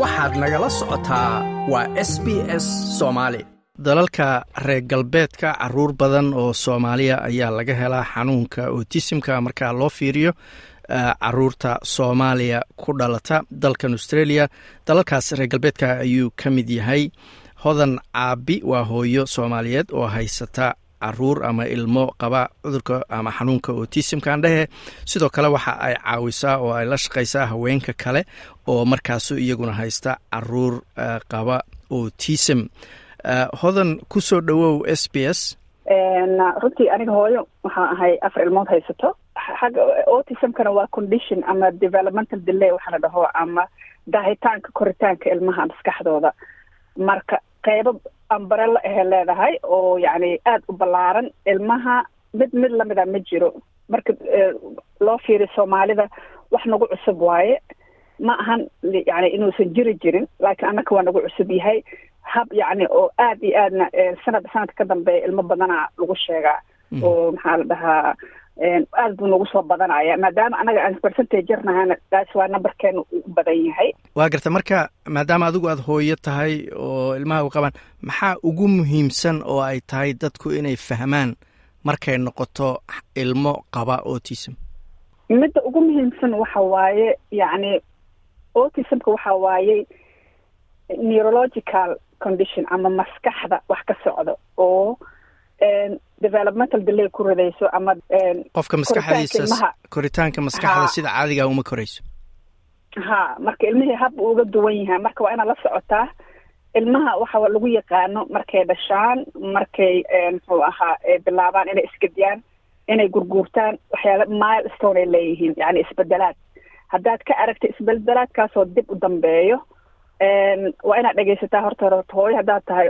waxaad nagala socotaa waa s b s soomaali dalalka reer galbeedka carruur badan oo soomaaliya ayaa laga helaa xanuunka otisimka markaa loo fiiriyo carruurta soomaaliya ku dhalata dalkan australia. Dalalkaas reer galbeedka ayuu ka mid yahay. Hodan caabi waa hooyo soomaaliyeed oo haysata carruur ama ilmo qaba cudurka ama xanuunka otisimkan dhehe sidoo kale waxa ay caawisaa oo ay la shaqaysaa haweenka kale oo markaasu iyaguna haysta carruur qaba otism hodan ku soo dhowow s b s. Runtii aniga hooyo waxaan ahay afar ilmood haysato. Xagga autismkana waa condition ama developmental delay waxaa la dhaho ama daahitaanka koritaanka ilmaha maskaxdooda. Marka qeybo ambarella ahe leedahay oo yacni aada u ballaaran ilmaha mid mid lamida ma jiro. Marka loo fiiriyo soomaalida wax nagu cusub waaye. Ma ahan yani inuusan jiri jirin laakiin annaka waa nagu cusub yahay. Hab yacni oo aad iyo aadna sanad sanadka ka dambeeya ilmo badanaa lagu sheegaa oo maxaa la dhahaa aad buu nagu soo badanaya maadaama annaga aan percentage jarnahana taas waa numberkeena u badan yahay. Waa garta marka maadaama adigu aada hooyo tahay oo ilmaha u qabaan maxaa ugu muhiimsan oo ay tahay dadku inay fahmaan markay noqoto ilmo qaba autism? Midda ugu muhiimsan waxa waaye yacni autismka waxa waaye neurological condition ama maskaxda wax ka socdo oo developmental delay ku ridayso ama qofka maskaxdiisa koritaanka maskaxda sida caadiga uma korayso. Ha marka ilmihii hab uu uga duwan yahay marka waa inaad la socotaa ilmaha waxa lagu yaqaano markay dhashaan markay muxuu ahaa bilaabaan inay isgediyaan inay gurguurtaan waxyaala mile stone ay leeyihiin yani isbedelaad. Haddaad ka aragta isbedelaadkaasoo dib u dambeeyo waa inaad dhegaysataa horta hooyo haddaad tahay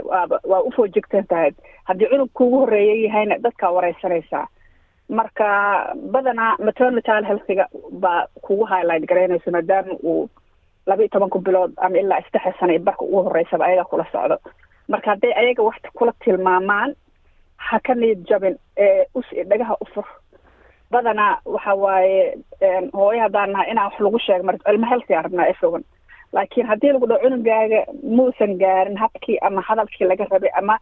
waa ufoojigtan tahay. Haddii cunug kuugu horreeya yahayna dadkaa wareysanaysaa. Marka badanaa maternal healthiga baa kugu highlight garaynayso maadaama uu laba iyo tobanka bilood ama ilaa saddex sana barka ugu horeysaba ayaga kula socdo. Marka hadday ayaga wax kula tilmaamaan ha ka niyad jabin us dhagaha ufur badanaa waxa waaye hooyo haddaan nahay inaan wax lagu sheego mar ilma healthy aan rabnaa efogan laakiin haddii lagu dhaho cunugaaga muusan gaarin habkii ama hadalkii laga rabay ama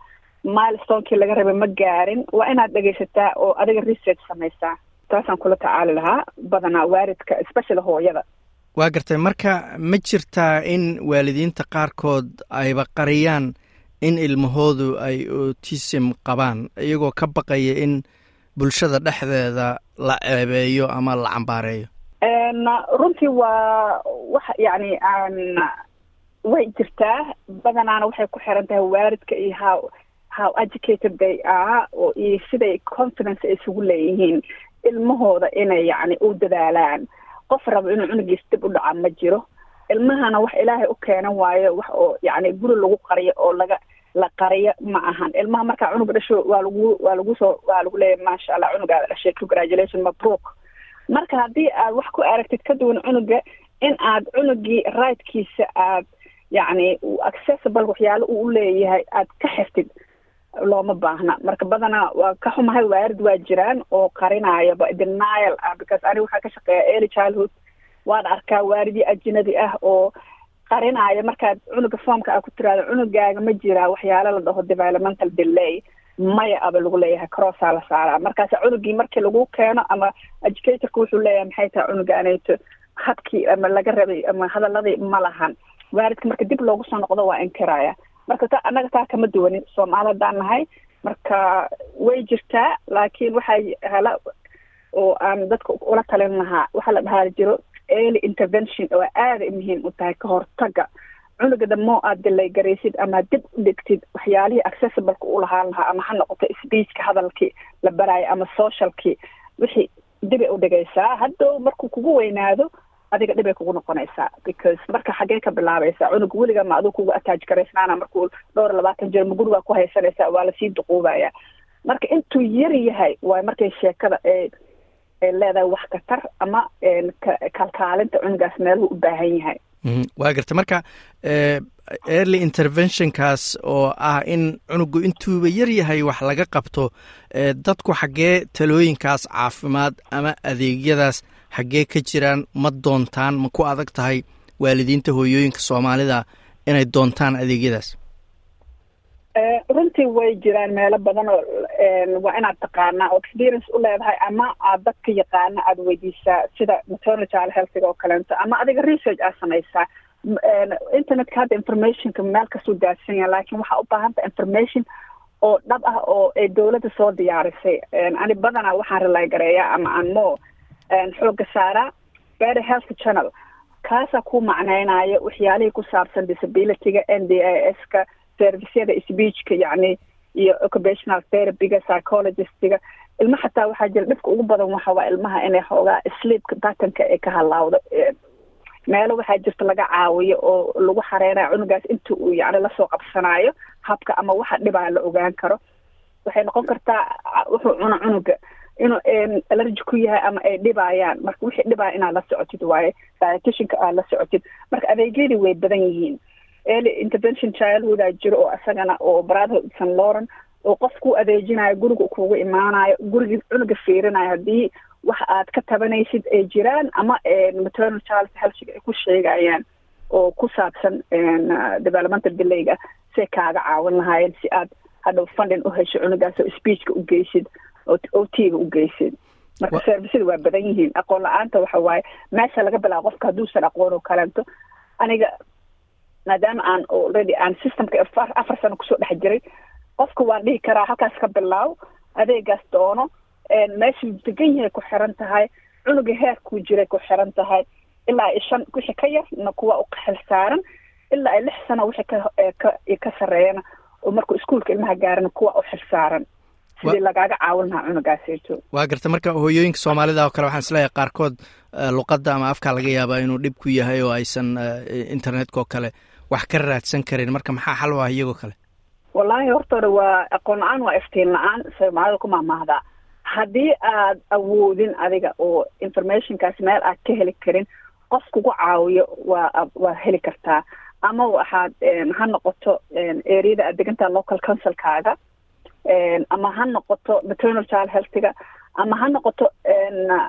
milestonekii laga rabay ma gaarin. Waa inaad dhegaysataa oo adiga research samaysaa. Taasaan kula tacaali lahaa badanaa waalidka especially hooyada. Waa gartay marka ma jirtaa in waalidiinta qaarkood ayba qariyaan in ilmahoodu ay autism qabaan iyagoo ka baqaya in bulshada dhexdeeda la ceebeeyo ama la cambaareeyo runtii waa wax yacni aan way jirtaa. Badanaana waxay ku xiran tahay waalidka iyo how how educated they are oo iyo siday confidence ay isugu leeyihiin ilmahooda inay yacni u dadaalaan. Qof rabo inuu cunugiis dib u dhaca ma jiro. Ilmahana wax ilaahay u keenan waayo wax oo yacni guri lagu qariyo oo laga la qariyo ma ahan. Ilmaha markaa cunuga dhasho waa lagu waa lagu soo waa lagu leeyahay maasha allah cunugaada dhashay. Congratulation mabruuk marka haddii aad wax ku aragtid ka duwan cunuga in aad cunugii rightkiisa aad yacni accessible waxyaalo uu leeyahay aad ka xirtid looma baahna. Marka badanaa waa ka xumahay waarid waa jiraan oo qarinayaba denial ah because aniga waxaa ka shaqeeya early childhood. Waan arkaa waaridii ajinadi ah oo qarinaya markaad cunuga formka aad ku tiraado cunugaaga ma jiraa waxyaalo la dhaho developmental delay maya aba lagu leeyahay crossaa la saaraa. Markaas cunugii markii lagu keeno ama educatorka wuxuu leeyahay maxay tahay cunugaanayto habkii ama laga rabay ama hadaladii ma lahan. Waalidka marka dib loogu soo noqdo waa inkiraya marka ta annaga taa kama duwanin soomaali haddaan nahay. Marka way jirtaa laakiin waxay hala oo aan dadka ula talin lahaa. Waxaa la dhahaa jiro early intervention oo aaday muhiim u tahay ka hortaga cunuga damoo aad dilay garaysid ama dib u dhigtid waxyaalihii accessibleka u lahaan lahaa ama ha noqoto speechka hadalkii la baraayo ama socialkii wixii dibay u dhigaysaa. Haddow markuu kugu weynaado adiga dhibay kugu noqonaysaa because marka xaggee ka bilaabaysaa cunug weliga ma aduu kugu attach garaysnaana markuu dhowr labaatan jir ma gurigaa ku haysanaysaa waa la sii duquubaya. Marka intuu yar yahay waay markay sheekada ee ay leedahay wax katar ama kalkaalinta cunugaas meeluhu u baahan yahay waa garta. Marka early interventionkaas oo ah in cunugu intuuba yar yahay wax laga qabto dadku xaggee talooyinkaas caafimaad ama adeegyadaas xaggee ka jiraan ma doontaan ma ku adag tahay waalidiinta hooyooyinka soomaalida inay doontaan adeegyadaas runtii way jiraan meelo badan oo waa inaad taqaanaa oo experience u leedahay ama aad dadka yaqaana aada weydiisaa sida maternal healthiga oo kaleeto ama adiga research aad samaysaa. Internetka hadda informationka meel kastuu daadsan yaha laakiin waxaa u baahanta information oo dhab ah oo ay dowladda soo diyaarisay. Ani badanaa waxaan relay gareeyaa ama aan mo xooga saaraa better health channel. Kaasaa ku macneynayo waxyaalihii ku saabsan disabilityga n d i s ka servisyada speechka yacni iyo occupational therapyga psychologistga. Ilma xataa waxaa jira dhibka ugu badan waxa waa ilmaha inay xoogaa sleepka batanka ay ka halaawdo meelo waxaa jirta laga caawiyo oo lagu xareynayo cunugaas inta uu yani la soo qabsanayo habka ama waxa dhibaa la ogaan karo. Waxay noqon kartaa wuxuu cuno cunuga inuu allergy ku yahay ama ay dhibayaan marka wixii dhibaya inaad la socotid waaye dietitionka aad la socotid. Marka adeegyadii way badan yihiin early intervention childhoodaa jiro oo isagana oo brotherhood st lauren oo qof ku adeejinayo guriga kugu imaanayo gurigii cunuga fiirinayo haddii waxa aad ka tabanaysid ay jiraan ama maternal child healthiga ay ku sheegayaan oo ku saabsan developmental delayga say kaaga caawin lahaayeen si aad hadhow funding u hesho cunugaas oo speechka u geysid oo o t-ga u geysid. Marka servisyada waa badan yihiin. Aqoon la'aanta waxa waaye meesha laga bilaabo qofka hadduusan aqoon oo kaleento aniga maadaama aan already aan systemka afar sano ku soo dhex jiray qofka waan dhihi karaa halkaas ka bilaaw adeegaas doono meeshuu degan yahay ku xiran tahay cunuga heerkuu jiray ku xiran tahay ilaa i shan wixii ka yarna kuwa u xil saaran ilaa i lix sano wixii ka ka sarreeyana oo markuu iskuolka ilmaha gaarana kuwa u xil saaran. Sidii lagaaga caawin lahaa cunugaaseeto waa garta marka hooyooyinka soomaalida oo kale waxaan is leeyahay qaarkood luqadda ama afkaa laga yaabaa inuu dhib ku yahay oo aysan internetka oo kale wax ka raadsan karin. Marka maxaa xal u ah iyagoo kale? Wallaahi hortooda waa aqoon la'aan waa iftiin la'aan soomaalida ku maahmaahdaa haddii aad awoodin adiga oo informationkaas meel aad ka heli karin qof kugu caawiyo waa waa heli kartaa. Ama waxaad ha noqoto areada aad degantaha local councilkaaga ama ha noqoto maternal child healthiga ama ha noqoto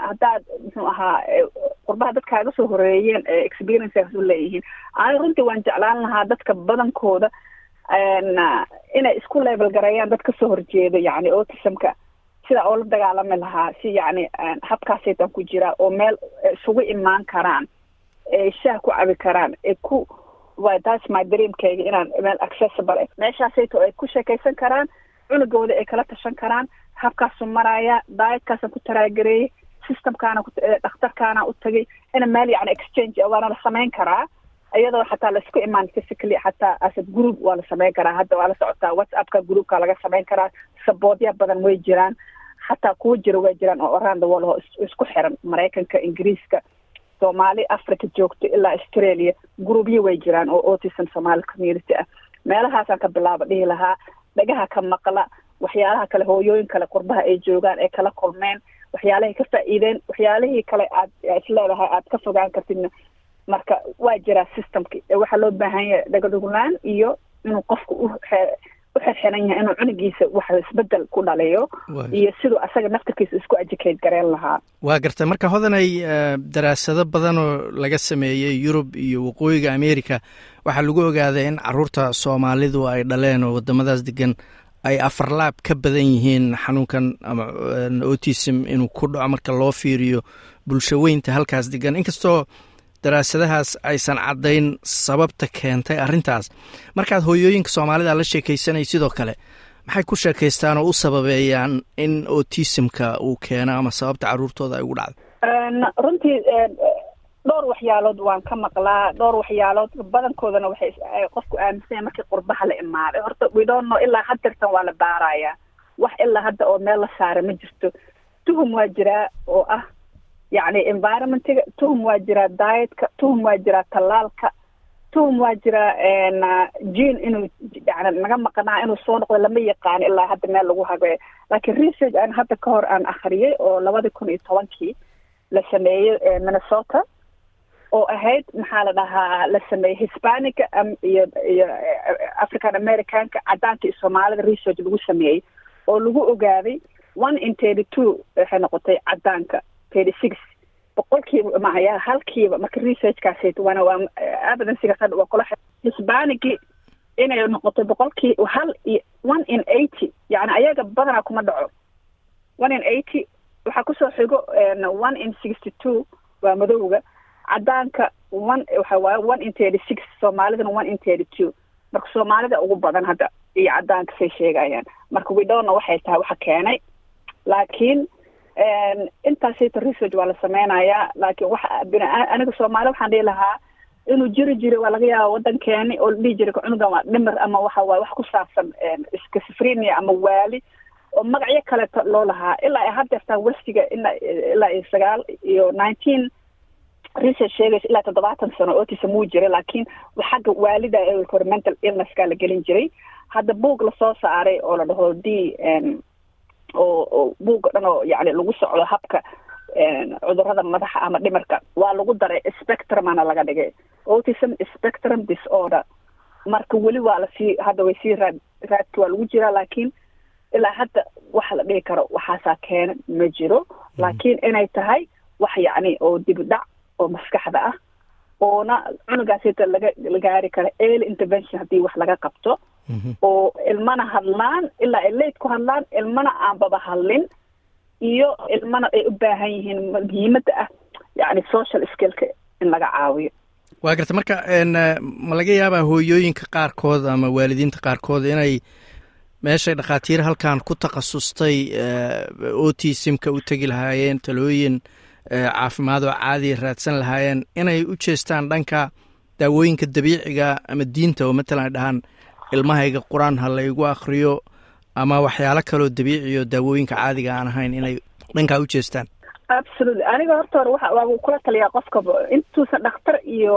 haddaad muxuu ahaa qurbaha dadkaaga soo horeeyeen experienceaas u leeyihiin. Ani runtii waan jeclaan lahaa dadka badankooda inay isku level gareeyaan dad ka soo horjeeda yani autismka. Sida oo la dagaalami lahaa si yani habkaasaytan ku jiraa oo meel isugu imaan karaan ay shaah ku cabi karaan ay ku wa that's my dreamkayga inaan meel accessible meeshaasayto ay ku sheekaysan karaan cunugooda ay kala tashan karaan habkaasu maraya dietkaasaan ku taraagareeyey systemkaana dhakhtarkaana u tagay ina meel yani exchange waana la samayn karaa iyadoo xataa la isku imaan physically xataa asad group waa la samayn karaa hadda waa la socotaa whatsappka groupka laga samayn karaa saboodya badan way jiraan xataa kuwa jira way jiraan oo around the isku xiran maraykanka ingiriiska soomaali africa joogto ilaa australia groupyo way jiraan oo autism somali community ah meelahaasaan ka bilaaba dhihi lahaa dhagaha ka maqla waxyaalaha kale hooyooyin kale qurbaha ay joogaan ay kala kulmeen waxyaalahay ka faa'iideen waxyaalihii kale aad isleedahay aad ka fogaan kartidna. Marka waa jiraa systemki waxaa loo baahan yahay dhagadhuglaan iyo inuu qofku u u xirxiran yahay inuu cunugiisa wax isbeddel ku dhaliyo iyo siduu asaga naftarkiisa isku educate gareen lahaa. Waa gartay marka hodanay daraasado badan oo laga sameeyey yurub iyo waqooyiga america waxaa lagu ogaaday in carruurta soomaalidu ay dhaleen oo wadamadaas degan ay afarlaab ka badan yihiin xanuunkan ama autism inuu ku dhaco marka loo fiiriyo bulshaweynta halkaas degan inkastoo daraasadahaas aysan caddayn sababta keentay arrintaas. Markaad hooyooyinka soomaalida la sheekaysanay sidoo kale maxay ku sheekaystaan oo u sababeeyaan in autismka uu keeno ama sababta caruurtooda ay ugu dhacdo runtii dhowr waxyaalood waan ka maqlaa. Dhowr waxyaalood badankoodana waxay qofku aaminsanya markii qurbaha la imaaday. Horta widonno ilaa hadeertan waa la baarayaa. Wax ilaa hadda oo meel la saara ma jirto. Tuhum waa jiraa oo ah yacni environmentiga. Tuhum waa jiraa dietka. Tuhum waa jiraa tallaalka. Tuhum waa jiraa jean inuu yani naga maqnaa inuu soo noqdo lama yaqaano ilaa hadda meel lagu habeeyo laakiin research aan hadda ka hor aan akhriyay oo labadii kun iyo tobankii la sameeyey minnesota oo ahayd maxaa la dhahaa la sameeyey hispanica iyo iyo african americanka caddaanka iyo soomaalida research lagu sameeyey oo lagu ogaaday one in thirty two waxay noqotay caddaanka thirty six boqolkiiba maya halkiiba marka researchkaasayt waana waa evidencega hadha waa kula hisbanigi inay noqoto boqolkii hal iyo one in eighty yani ayaga badanaa kuma dhaco. One in eighty waxaa ku soo xigo one in sixty two waa madowga cadaanka one waxa waaye one in thirty six soomaalidana one in thirty two marka soomaalida ugu badan hadda iyo cadaanka say sheegayaan. Marka widhowna waxay tahay waxa keenay. Laakiin intaasayta research waa la sameynayaa laakiin waxa aniga soomaali waxaan dhihi lahaa inuu jiri jira waa laga yaaba waddankeeni oo la dhihi jiray cunugan waa dhimir ama waxa waaye wax ku saabsan schizophrenia ama waali oo magacyo kaleeto loo lahaa. Ilaa ay haddeertaan westiga ilaa ilaa iyo sagaal iyo nineteen research sheegaysa ilaa toddobaatan sano ootiisa muu jira laakiin xagga waalida ee hore mental illnesska la gelin jiray hadda buug la soo saaray oo la dhaho d oo buugga dhan oo yani lagu socdo habka cudurrada madaxa ama dhimirka waa lagu daray spectrumana laga dhigay. Autism spectrum disorder. Marka weli waa la sii hadda way sii raad raadka waa lagu jiraa laakiin ilaa hadda waxa la dhihi karo waxaasaa keena ma jiro. Laakiin inay tahay wax yacni oo dibidhac oo maskaxda ah oona cunugaasita laga la gaari kara early intervention haddii wax laga qabto. Oo ilmana hadlaan ilaa ay late ku hadlaan ilmana aanbaba hadlin iyo ilmana ay u baahan yihiin muhiimadda ah yacni social skillka in laga caawiyo. Waa garta marka ma laga yaabaa hooyooyinka qaarkood ama waalidiinta qaarkood inay meeshay dhakhaatiir halkan ku takhasustay otisimka u tegi lahaayeen talooyin caafimaad oo caadiya raadsan lahaayeen inay u jeestaan dhanka daawooyinka dabiiciga ama diinta oo matalan ay dhahaan ilmahayga qur'aan ha laygu akriyo ama waxyaalo kaloo dabiiciyo daawooyinka caadiga aan ahayn inay dhankaa u jeestaan. Absolutely. Aniga horta hore waxa waa kula taliyaa qofkaba intuusan dhakhtar iyo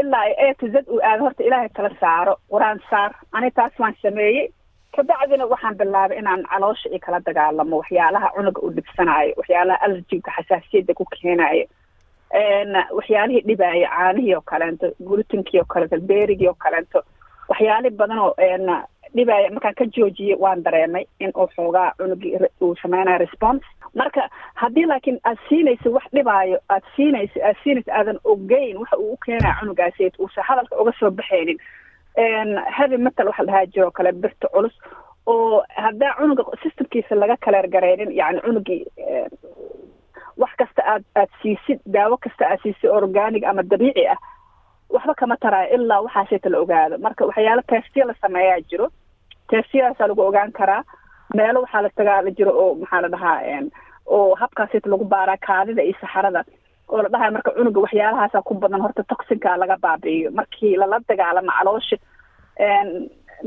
ilaa a to z uu aado horta ilaahay kala saaro. Qur'aan saar. Ani taas waan sameeyey kabacdina waxaan bilaabay inaan caloosha iyo kala dagaalamo waxyaalaha cunuga uu dhibsanaayo waxyaalaha allergiga xasaasiyadda ku keenaayo waxyaalihii dhibaayo caanihii oo kaleento glutinkii oo kaleento berigii oo kaleento waxyaali badan oo dhibaayo markaan ka joojiyey waan dareemay in uu xoogaa cunugii uu sameynayo response. Marka haddii laakiin aad siinaysa wax dhibaayo aad siinaysa aad siinaysa aadan ogeyn waxa uu u keenaya cunugaasi uusan hadalka uga soo baxaynin heavy metal waxa dhahaa jiroo kale birta culus oo haddaa cunuga systemkiisa laga kaleergaraynin yani cunugii wax kasta aad aad siisid daawo kasta aad siisid organic ama dabiici ah waxba kama taraayo ilaa waxaasayta la ogaado. Marka waxyaalo testiya la sameeyaa jiro testiyadaasaa lagu ogaan karaa meelo waxaa la tagaa la jiro oo maxaa la dhahaa oo habkaasayta lagu baaraa kaadida iyo saxarada oo la dhahayo marka cunuga waxyaalahaasa ku badan horta toxinka laga baabi'iyo. Markii lala dagaalamo caloosha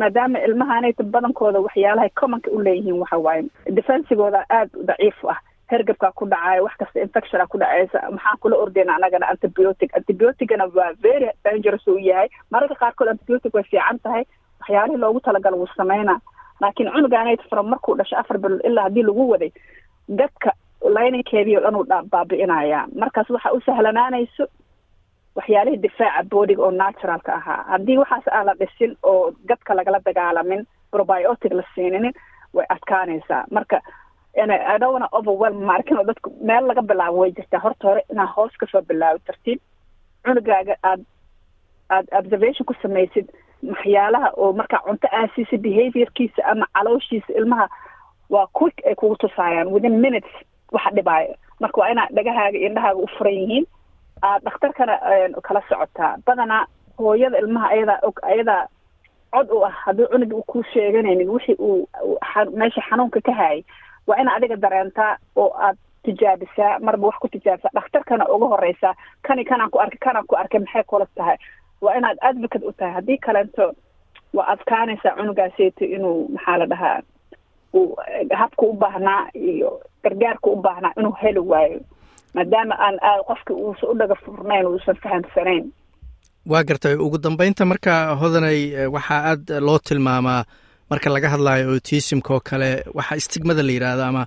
maadaama ilmahanayta badankooda waxyaalahay commonka u leeyihiin waxa waaye. Defensigooda aada daciif ah. Hergabkaa ku dhacaayo wax kasta infectiona ku dhacaysa. Maxaan kula ordeyna anagana antibiotic. Antibioticana waa very dangerous uu yahay. Mararka qaarkood antibiotic way fiican tahay. Waxyaalihii loogu talagalo wuu sameynaa. Laakiin cunugaanayt from markuu dhasho afar bilood ilaa haddii lagu waday dadka lininkeedii o dhan uu baabi'inaya. Markaas waxa u sahlanaanayso waxyaalihii difaaca boodiga oo naturalka ahaa. Haddii waxaas aan la dhisin oo dadka lagala dagaalamin probiotic la siininin way adkaanaysaa. Marka adhowana overwhelm maarkin oo dadku meel laga bilaabo way jirtaa. Horta hore inaad hoos ka soo bilaabi tartiib cunugaaga aad aad observation ku samaysid waxyaalaha oo markaa cunto aasiisa behaviorkiisa ama calooshiisa ilmaha waa quick ay kugu tusaayaan within minutes waxa dhibaayo marka waa inaad dhagahaaga indhahaaga u furan yihiin aad dhakhtarkana kala socotaa badanaa hooyada ilmaha ayadaa og ayadaa cod u ah haddii cunuga u ku sheeganaynin wixii uu meesha xanuunka ka hayay waa ina adiga dareentaa oo aad tijaabisaa marba wax ku tijaabisaa dhakhtarkana uga horeysaa kani kanaan ku arkay kanaan ku arkay maxay kula tahay? Waa inaad advocate u tahay. Haddii kalento waa adkaanaysaa cunugaaseyto inuu maxaa la dhahaa uu habka u baahnaa iyo gargaarka u baahnaa inuu heli waayo. Maadaama aan qofki uusan u dhaga furnayn uusan fahamsanayn waa gartay ugu dambeynta marka hodanay waxaa aad loo tilmaamaa marka laga hadlayo autismka oo kale waxaa stigmada la yidhaahdo ama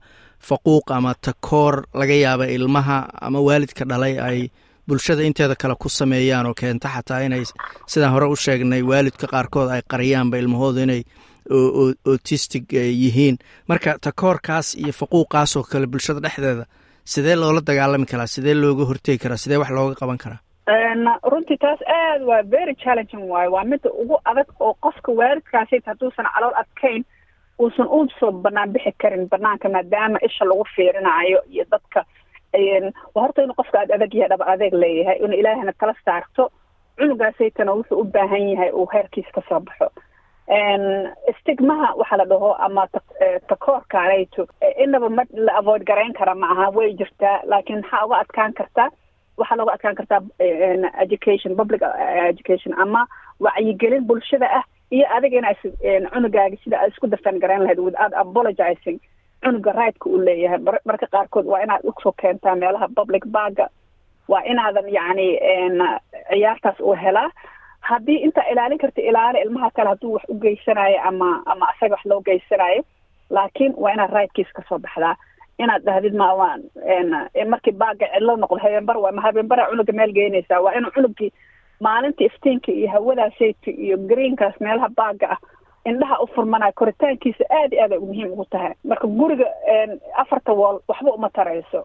faquuq ama takoor laga yaaba ilmaha ama waalidka dhalay ay bulshada inteeda kale ku sameeyaan oo keenta xataa inay sidaan hore u sheegnay waalidka qaarkood ay qariyaanba ilmahooda inay autistic yihiin. Marka takoorkaas iyo faquuqaas oo kale bulshada dhexdeeda sidee loola dagaalami karaa? Sidee looga hortegi karaa? Sidee wax looga qaban karaa? Runtii taas aad waa very challenging waayo waa midda ugu adag oo qofka waalidkaasi hadduusan calool adkayn uusan u soo banaan bixi karin banaanka maadaama isha lagu fiirinaayo iyo dadka. Waa horta inuu qofka aad adag yahay dhaba adeeg leeyahay inuu ilaahana tala saarto cunugaasaytana wuxuu u baahan yahay uu heerkiisa ka soo baxo stigmaha waxaa la dhaho ama takoorka anayto inaba ma la avoid garayn kara ma aha way jirtaa laakiin maxaa uga adkaan kartaa waxaa looga adkaan kartaa education public education ama wacyigelin bulshada ah iyo adiga ina cunugaaga sida aad isku dafan garayn lahayd without apologizing cunuga rigtka uu leeyahay. Marka qaarkood waa inaad u soo keentaa meelaha public baga waa inaadan yacni ciyaartaas uu helaa haddii intaa ilaalin karta ilaali ilmaha kale hadduu wax u geysanayo ama ama asaga wax loo geysanayo laakiin waa inaad rightkiisa ka soo baxdaa. Inaad dhahdid ma waan markii baaga cidlo noqdo habeenbar waa ma habeenbara cunuga meel geynaysaa waa inuu cunugii maalinta iftiinka iyo hawadaasayta iyo greenkaas meelaha baaga ah indhaha u furmanaya koritaankiisa aad iyo aad ay muhiim ugu tahay. Marka guriga afarta wool waxba uma tarayso.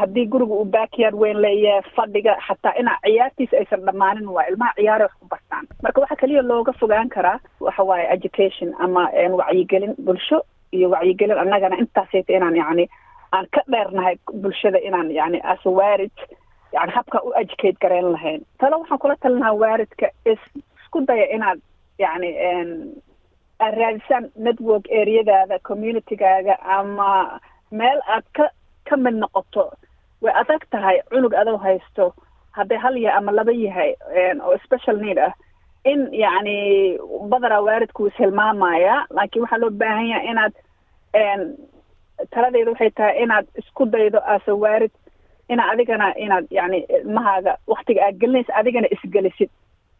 Haddii guriga uu backyard weyn leeyahay fadhiga xataa inaa ciyaartiisa aysan dhammaanin waa ilmaha ciyaare wax ku bartaan. Marka waxaa keliya looga fogaan karaa waxa waaye education ama wacyigelin bulsho iyo wacyigelin annagana intaasayta inaan yacni aan ka dheernahay bulshada inaan yani as waarid yani habka u educate garayn lahayn. Talo waxaan kula talinahaa waaridka is isku daya inaad yacni aad raadisaan network areadaada communitygaaga ama meel aad ka ka mid noqoto way adag tahay cunug adoo haysto hadday hal yahay ama laba yahay oo special need ah in yacni badanaa waaridku is hilmaamaya laakiin waxaa loo baahan yahay inaad taladeeda waxay tahay inaad isku daydo asa waarid ina adigana inaad yani ilmahaaga waktiga aad gelinaysa adigana isgelisid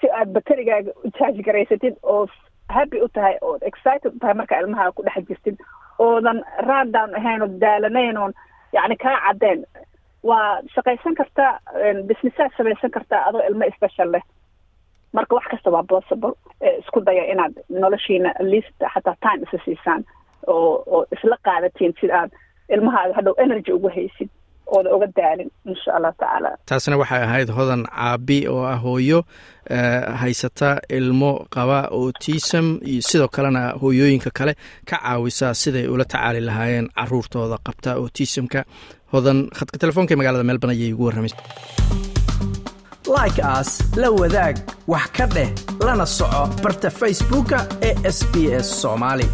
si aad baterigaaga ujaaj garaysatid oo happy u tahay ood excited u tahay markaa ilmahaaga ku dhex jirtid oodan rundown ahayn oo daalanayn oon yani kaa caddeen. Waa shaqaysan kartaa businessaad samaysan kartaa adoo ilmo special leh. Marka wax kasta waa possible. Isku daya inaad noloshiina least xataa time isa siisaan. Oo oo isla qaadatiin sida aad ilmahaaga hadhow energy ugu haysid ooda uga daalin insha allah tacaala. Taasna waxay ahayd hodan caabi oo ah hooyo haysata ilmo qaba autism iyo sidoo kalena hooyooyinka kale ka caawisa siday ula tacaali lahaayeen caruurtooda qabta autismka. Hodan khadka telefoonka ee magaalada melbourne ayay ugu warramaysa like as la wadaag wax ka dheh lana soco barta facebooka ee s b s soomaali